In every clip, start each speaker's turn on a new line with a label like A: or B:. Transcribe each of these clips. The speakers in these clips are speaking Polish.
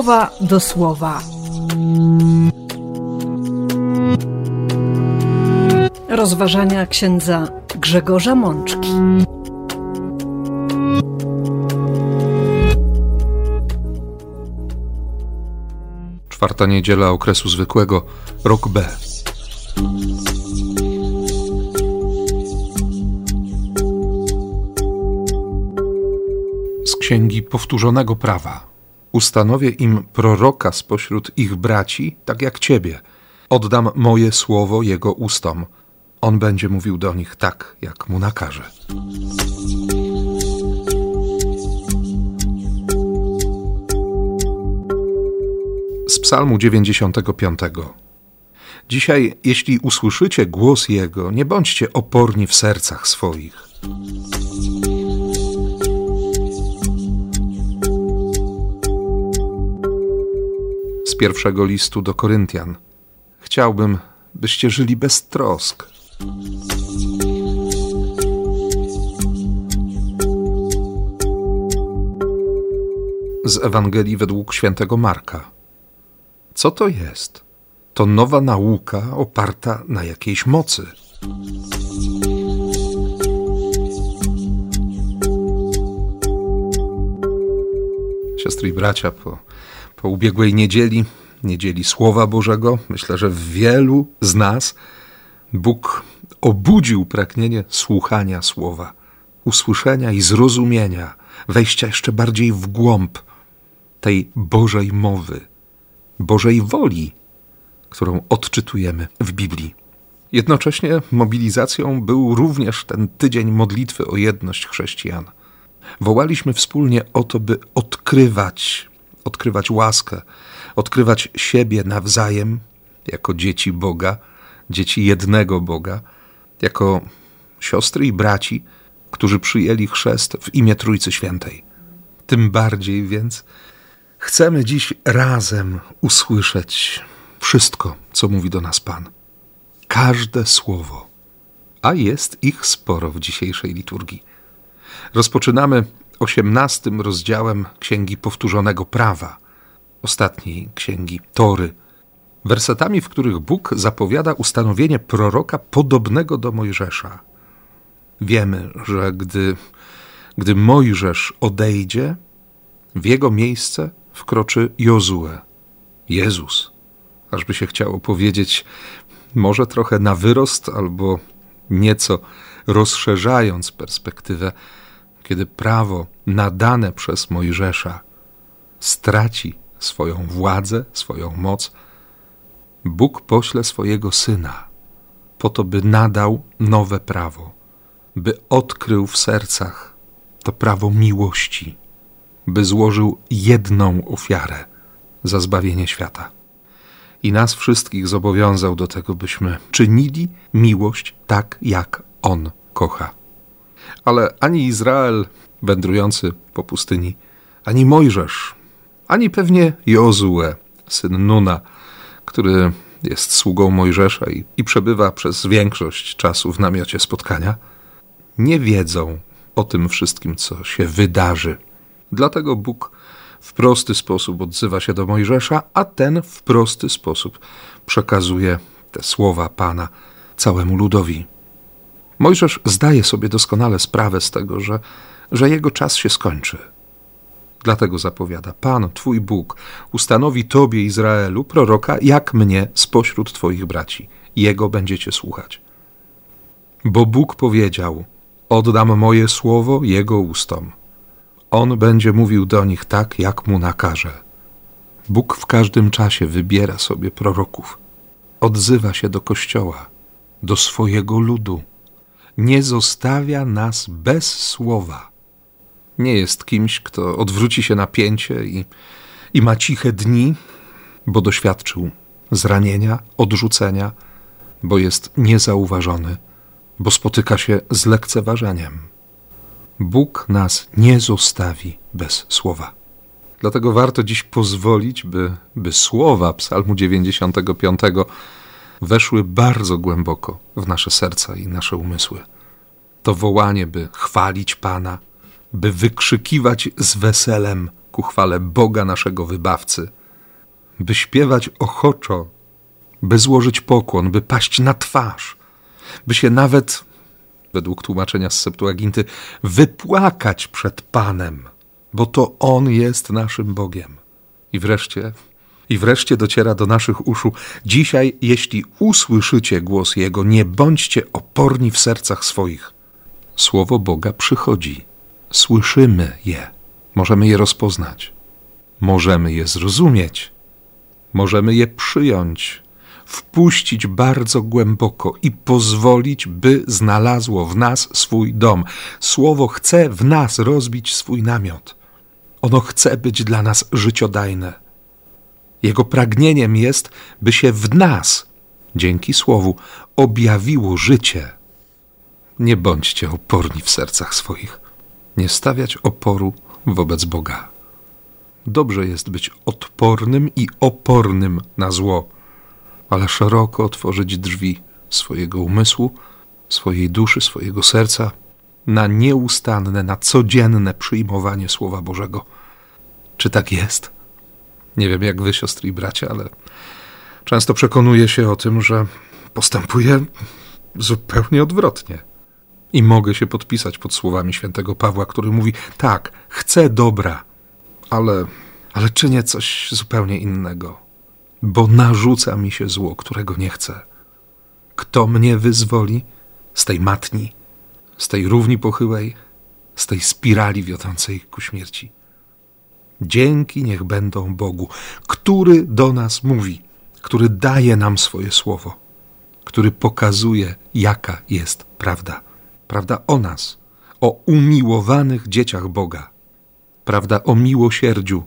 A: słowa do słowa. Rozważania księdza Grzegorza Mączki.
B: Czwarta niedziela okresu zwykłego, rok B. Z księgi powtórzonego prawa. Ustanowię im proroka spośród ich braci, tak jak ciebie. Oddam moje słowo jego ustom. On będzie mówił do nich tak, jak mu nakaże. Z Psalmu 95. Dzisiaj, jeśli usłyszycie głos Jego, nie bądźcie oporni w sercach swoich. Pierwszego listu do Koryntian. Chciałbym, byście żyli bez trosk. Z Ewangelii według świętego Marka. Co to jest? To nowa nauka oparta na jakiejś mocy. Siostry i bracia, po, po ubiegłej niedzieli, niedzieli Słowa Bożego, myślę, że w wielu z nas Bóg obudził pragnienie słuchania Słowa, usłyszenia i zrozumienia, wejścia jeszcze bardziej w głąb tej Bożej mowy, Bożej woli, którą odczytujemy w Biblii. Jednocześnie mobilizacją był również ten tydzień modlitwy o jedność chrześcijan. Wołaliśmy wspólnie o to, by odkrywać, odkrywać łaskę, odkrywać siebie nawzajem jako dzieci Boga, dzieci jednego Boga, jako siostry i braci, którzy przyjęli chrzest w imię Trójcy Świętej. Tym bardziej więc chcemy dziś razem usłyszeć wszystko, co mówi do nas Pan. Każde słowo, a jest ich sporo w dzisiejszej liturgii. Rozpoczynamy osiemnastym rozdziałem Księgi Powtórzonego Prawa, ostatniej księgi Tory, wersetami, w których Bóg zapowiada ustanowienie proroka podobnego do Mojżesza. Wiemy, że gdy, gdy Mojżesz odejdzie, w jego miejsce wkroczy Jozue, Jezus. Ażby się chciało powiedzieć, może trochę na wyrost, albo nieco rozszerzając perspektywę, kiedy prawo nadane przez Mojżesza straci swoją władzę, swoją moc, Bóg pośle swojego syna, po to, by nadał nowe prawo, by odkrył w sercach to prawo miłości, by złożył jedną ofiarę za zbawienie świata. I nas wszystkich zobowiązał do tego, byśmy czynili miłość tak, jak On kocha. Ale ani Izrael wędrujący po pustyni, ani Mojżesz, ani pewnie Jozue, syn Nuna, który jest sługą Mojżesza i, i przebywa przez większość czasu w namiocie spotkania, nie wiedzą o tym wszystkim, co się wydarzy. Dlatego Bóg w prosty sposób odzywa się do Mojżesza, a ten w prosty sposób przekazuje te słowa Pana całemu ludowi. Mojżesz zdaje sobie doskonale sprawę z tego, że, że jego czas się skończy. Dlatego zapowiada: Pan, Twój Bóg, ustanowi Tobie, Izraelu, proroka, jak mnie spośród Twoich braci. Jego będziecie słuchać. Bo Bóg powiedział: Oddam moje słowo Jego ustom. On będzie mówił do nich tak, jak mu nakaże. Bóg w każdym czasie wybiera sobie proroków, odzywa się do Kościoła, do swojego ludu. Nie zostawia nas bez słowa. Nie jest kimś, kto odwróci się na pięcie i, i ma ciche dni, bo doświadczył zranienia, odrzucenia, bo jest niezauważony, bo spotyka się z lekceważeniem. Bóg nas nie zostawi bez słowa. Dlatego warto dziś pozwolić, by, by słowa Psalmu 95 weszły bardzo głęboko w nasze serca i nasze umysły. To wołanie, by chwalić Pana, by wykrzykiwać z weselem ku chwale Boga naszego wybawcy, by śpiewać ochoczo, by złożyć pokłon, by paść na twarz, by się nawet, według tłumaczenia z Septuaginty, wypłakać przed Panem, bo to On jest naszym Bogiem. I wreszcie, i wreszcie dociera do naszych uszu: Dzisiaj, jeśli usłyszycie głos Jego, nie bądźcie oporni w sercach swoich. Słowo Boga przychodzi, słyszymy je, możemy je rozpoznać, możemy je zrozumieć, możemy je przyjąć, wpuścić bardzo głęboko i pozwolić, by znalazło w nas swój dom. Słowo chce w nas rozbić swój namiot. Ono chce być dla nas życiodajne. Jego pragnieniem jest, by się w nas, dzięki Słowu, objawiło życie. Nie bądźcie oporni w sercach swoich. Nie stawiać oporu wobec Boga. Dobrze jest być odpornym i opornym na zło, ale szeroko otworzyć drzwi swojego umysłu, swojej duszy, swojego serca na nieustanne, na codzienne przyjmowanie Słowa Bożego. Czy tak jest? Nie wiem jak wy, siostry i bracia, ale często przekonuję się o tym, że postępuję zupełnie odwrotnie. I mogę się podpisać pod słowami świętego Pawła, który mówi: Tak, chcę dobra, ale, ale czynię coś zupełnie innego, bo narzuca mi się zło, którego nie chcę. Kto mnie wyzwoli z tej matni, z tej równi pochyłej, z tej spirali wiodącej ku śmierci? Dzięki niech będą Bogu, który do nas mówi, który daje nam swoje słowo, który pokazuje, jaka jest prawda. Prawda o nas, o umiłowanych dzieciach Boga. Prawda o miłosierdziu,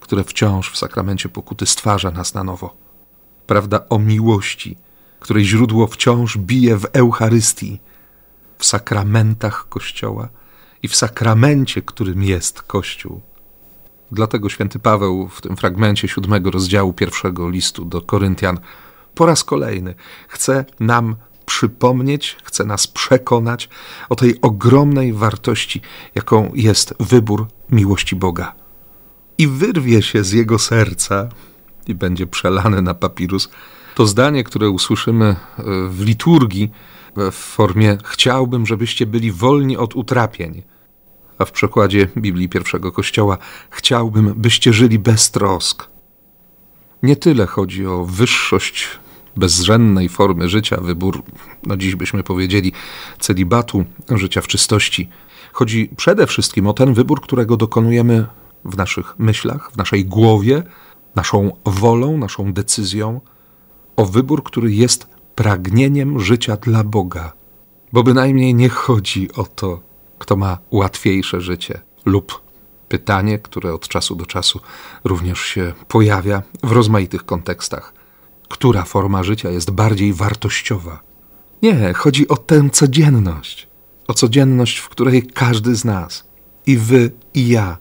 B: które wciąż w sakramencie pokuty stwarza nas na nowo. Prawda o miłości, której źródło wciąż bije w Eucharystii, w sakramentach Kościoła i w sakramencie, którym jest Kościół. Dlatego święty Paweł w tym fragmencie siódmego rozdziału pierwszego listu do Koryntian po raz kolejny chce nam przypomnieć, chce nas przekonać o tej ogromnej wartości, jaką jest wybór miłości Boga. I wyrwie się z jego serca i będzie przelane na papirus to zdanie, które usłyszymy e, w liturgii w formie chciałbym, żebyście byli wolni od utrapień a w przekładzie Biblii pierwszego Kościoła chciałbym, byście żyli bez trosk. Nie tyle chodzi o wyższość bezrzędnej formy życia, wybór, no dziś byśmy powiedzieli, celibatu, życia w czystości. Chodzi przede wszystkim o ten wybór, którego dokonujemy w naszych myślach, w naszej głowie, naszą wolą, naszą decyzją, o wybór, który jest pragnieniem życia dla Boga. Bo bynajmniej nie chodzi o to, kto ma łatwiejsze życie, lub pytanie, które od czasu do czasu również się pojawia w rozmaitych kontekstach. Która forma życia jest bardziej wartościowa? Nie, chodzi o tę codzienność. O codzienność, w której każdy z nas, i wy, i ja,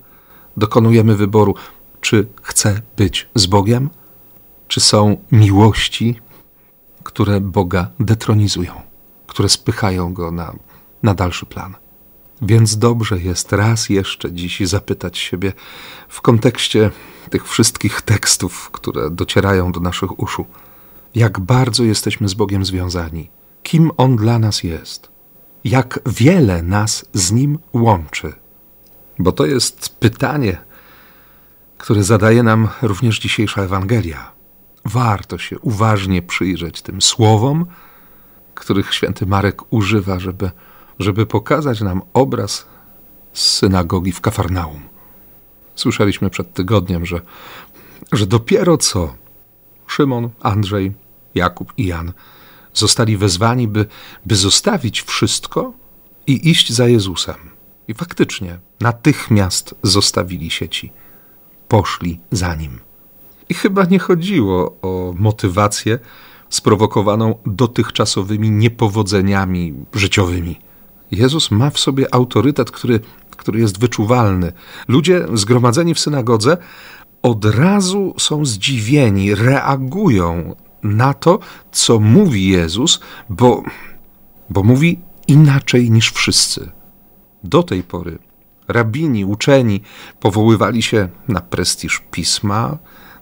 B: dokonujemy wyboru, czy chcę być z Bogiem, czy są miłości, które Boga detronizują, które spychają go na, na dalszy plan. Więc dobrze jest raz jeszcze dziś zapytać siebie w kontekście tych wszystkich tekstów, które docierają do naszych uszu, jak bardzo jesteśmy z Bogiem związani, kim On dla nas jest, jak wiele nas z Nim łączy. Bo to jest pytanie, które zadaje nam również dzisiejsza Ewangelia. Warto się uważnie przyjrzeć tym słowom, których święty Marek używa, żeby żeby pokazać nam obraz z synagogi w Kafarnaum. Słyszeliśmy przed tygodniem, że, że dopiero co Szymon, Andrzej, Jakub i Jan zostali wezwani, by, by zostawić wszystko i iść za Jezusem. I faktycznie natychmiast zostawili sieci. Poszli za nim. I chyba nie chodziło o motywację sprowokowaną dotychczasowymi niepowodzeniami życiowymi. Jezus ma w sobie autorytet, który, który jest wyczuwalny. Ludzie zgromadzeni w synagodze od razu są zdziwieni, reagują na to, co mówi Jezus, bo, bo mówi inaczej niż wszyscy. Do tej pory rabini, uczeni powoływali się na prestiż pisma,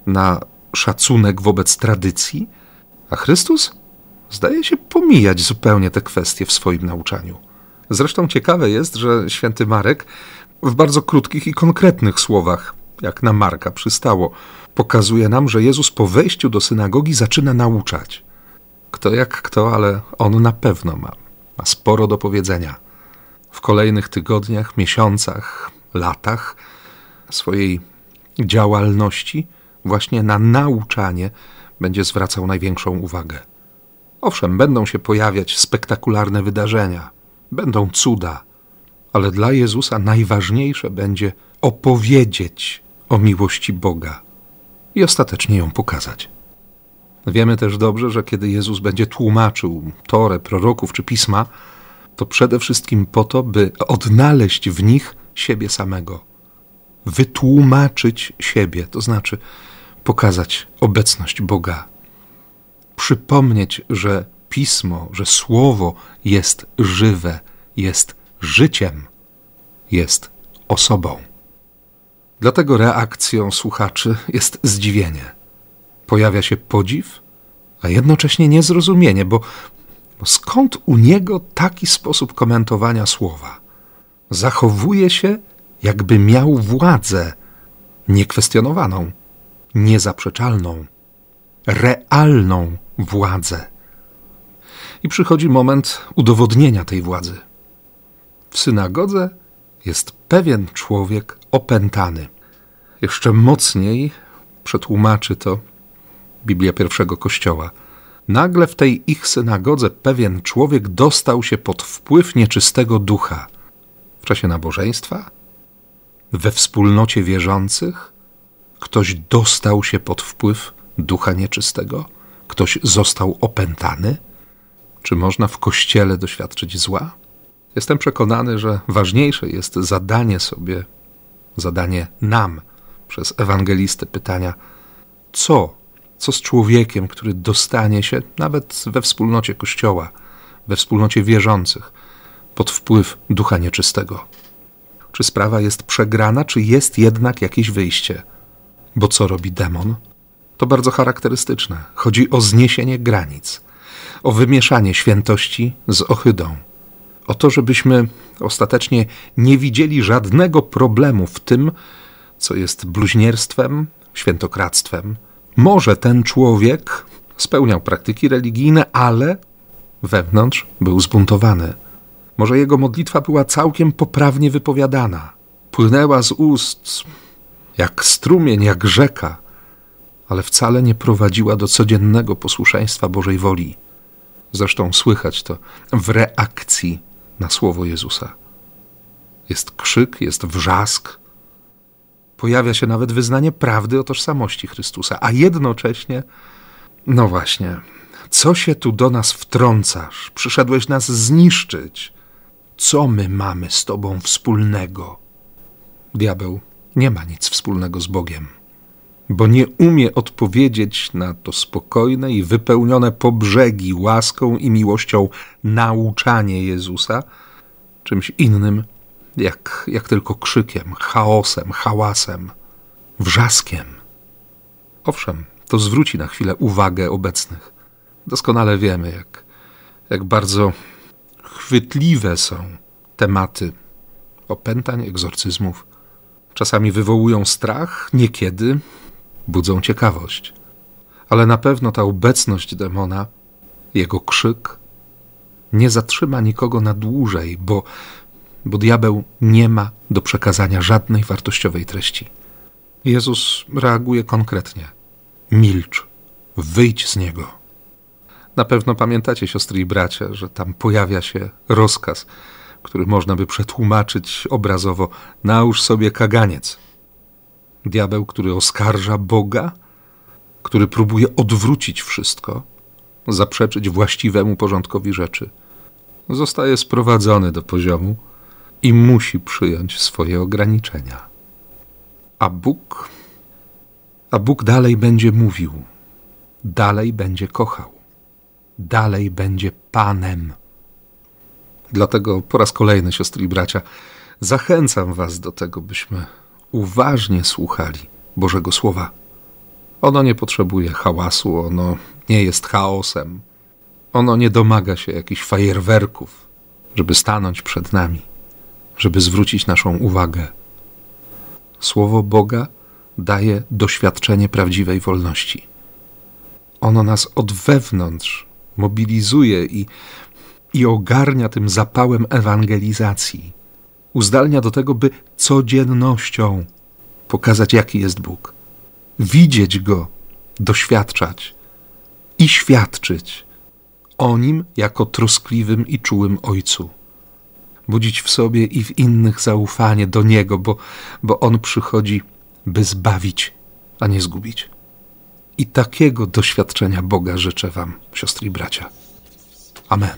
B: na szacunek wobec tradycji, a Chrystus zdaje się pomijać zupełnie te kwestie w swoim nauczaniu. Zresztą ciekawe jest, że święty Marek w bardzo krótkich i konkretnych słowach, jak na Marka przystało, pokazuje nam, że Jezus po wejściu do synagogi zaczyna nauczać. Kto jak kto, ale on na pewno ma, ma sporo do powiedzenia. W kolejnych tygodniach, miesiącach, latach swojej działalności właśnie na nauczanie będzie zwracał największą uwagę. Owszem, będą się pojawiać spektakularne wydarzenia, będą cuda, ale dla Jezusa najważniejsze będzie opowiedzieć o miłości Boga i ostatecznie ją pokazać. Wiemy też dobrze, że kiedy Jezus będzie tłumaczył Torę, proroków czy pisma, to przede wszystkim po to, by odnaleźć w nich siebie samego, wytłumaczyć siebie, to znaczy pokazać obecność Boga, przypomnieć, że pismo, że słowo jest żywe, jest życiem, jest osobą. Dlatego reakcją słuchaczy jest zdziwienie. Pojawia się podziw, a jednocześnie niezrozumienie, bo, bo skąd u niego taki sposób komentowania słowa? Zachowuje się, jakby miał władzę niekwestionowaną, niezaprzeczalną, realną władzę. I przychodzi moment udowodnienia tej władzy. W synagodze jest pewien człowiek opętany. Jeszcze mocniej przetłumaczy to Biblia pierwszego kościoła. Nagle w tej ich synagodze pewien człowiek dostał się pod wpływ nieczystego ducha. W czasie nabożeństwa? We wspólnocie wierzących? Ktoś dostał się pod wpływ ducha nieczystego? Ktoś został opętany? Czy można w kościele doświadczyć zła? Jestem przekonany, że ważniejsze jest zadanie sobie, zadanie nam przez ewangelistę pytania, co, co z człowiekiem, który dostanie się nawet we wspólnocie Kościoła, we wspólnocie wierzących, pod wpływ ducha nieczystego. Czy sprawa jest przegrana, czy jest jednak jakieś wyjście? Bo co robi demon? To bardzo charakterystyczne. Chodzi o zniesienie granic, o wymieszanie świętości z ohydą o to, żebyśmy ostatecznie nie widzieli żadnego problemu w tym, co jest bluźnierstwem, świętokradztwem. Może ten człowiek spełniał praktyki religijne, ale wewnątrz był zbuntowany. Może jego modlitwa była całkiem poprawnie wypowiadana, płynęła z ust jak strumień, jak rzeka, ale wcale nie prowadziła do codziennego posłuszeństwa Bożej woli. Zresztą słychać to w reakcji na słowo Jezusa. Jest krzyk, jest wrzask, pojawia się nawet wyznanie prawdy o tożsamości Chrystusa, a jednocześnie, no właśnie, co się tu do nas wtrącasz? Przyszedłeś nas zniszczyć. Co my mamy z Tobą wspólnego? Diabeł nie ma nic wspólnego z Bogiem, bo nie umie odpowiedzieć na to spokojne i wypełnione po brzegi łaską i miłością nauczanie Jezusa czymś innym, jak, jak tylko krzykiem, chaosem, hałasem, wrzaskiem. Owszem, to zwróci na chwilę uwagę obecnych. Doskonale wiemy, jak, jak bardzo chwytliwe są tematy opętań, egzorcyzmów. Czasami wywołują strach, niekiedy budzą ciekawość. Ale na pewno ta obecność demona, jego krzyk, nie zatrzyma nikogo na dłużej, bo, bo diabeł nie ma do przekazania żadnej wartościowej treści. Jezus reaguje konkretnie: milcz, wyjdź z niego. Na pewno pamiętacie, siostry i bracia, że tam pojawia się rozkaz, który można by przetłumaczyć obrazowo: nałóż sobie kaganiec. Diabeł, który oskarża Boga, który próbuje odwrócić wszystko, zaprzeczyć właściwemu porządkowi rzeczy zostaje sprowadzony do poziomu i musi przyjąć swoje ograniczenia. A Bóg, a Bóg dalej będzie mówił, dalej będzie kochał, dalej będzie Panem. Dlatego po raz kolejny, siostry i bracia, zachęcam Was do tego, byśmy uważnie słuchali Bożego Słowa. Ono nie potrzebuje hałasu, ono nie jest chaosem, ono nie domaga się jakichś fajerwerków, żeby stanąć przed nami, żeby zwrócić naszą uwagę. Słowo Boga daje doświadczenie prawdziwej wolności. Ono nas od wewnątrz mobilizuje i, i ogarnia tym zapałem ewangelizacji. Uzdalnia do tego, by codziennością pokazać, jaki jest Bóg, widzieć Go, doświadczać i świadczyć o Nim jako troskliwym i czułym Ojcu. Budzić w sobie i w innych zaufanie do Niego, bo, bo On przychodzi, by zbawić, a nie zgubić. I takiego doświadczenia Boga życzę Wam, siostry i bracia. Amen.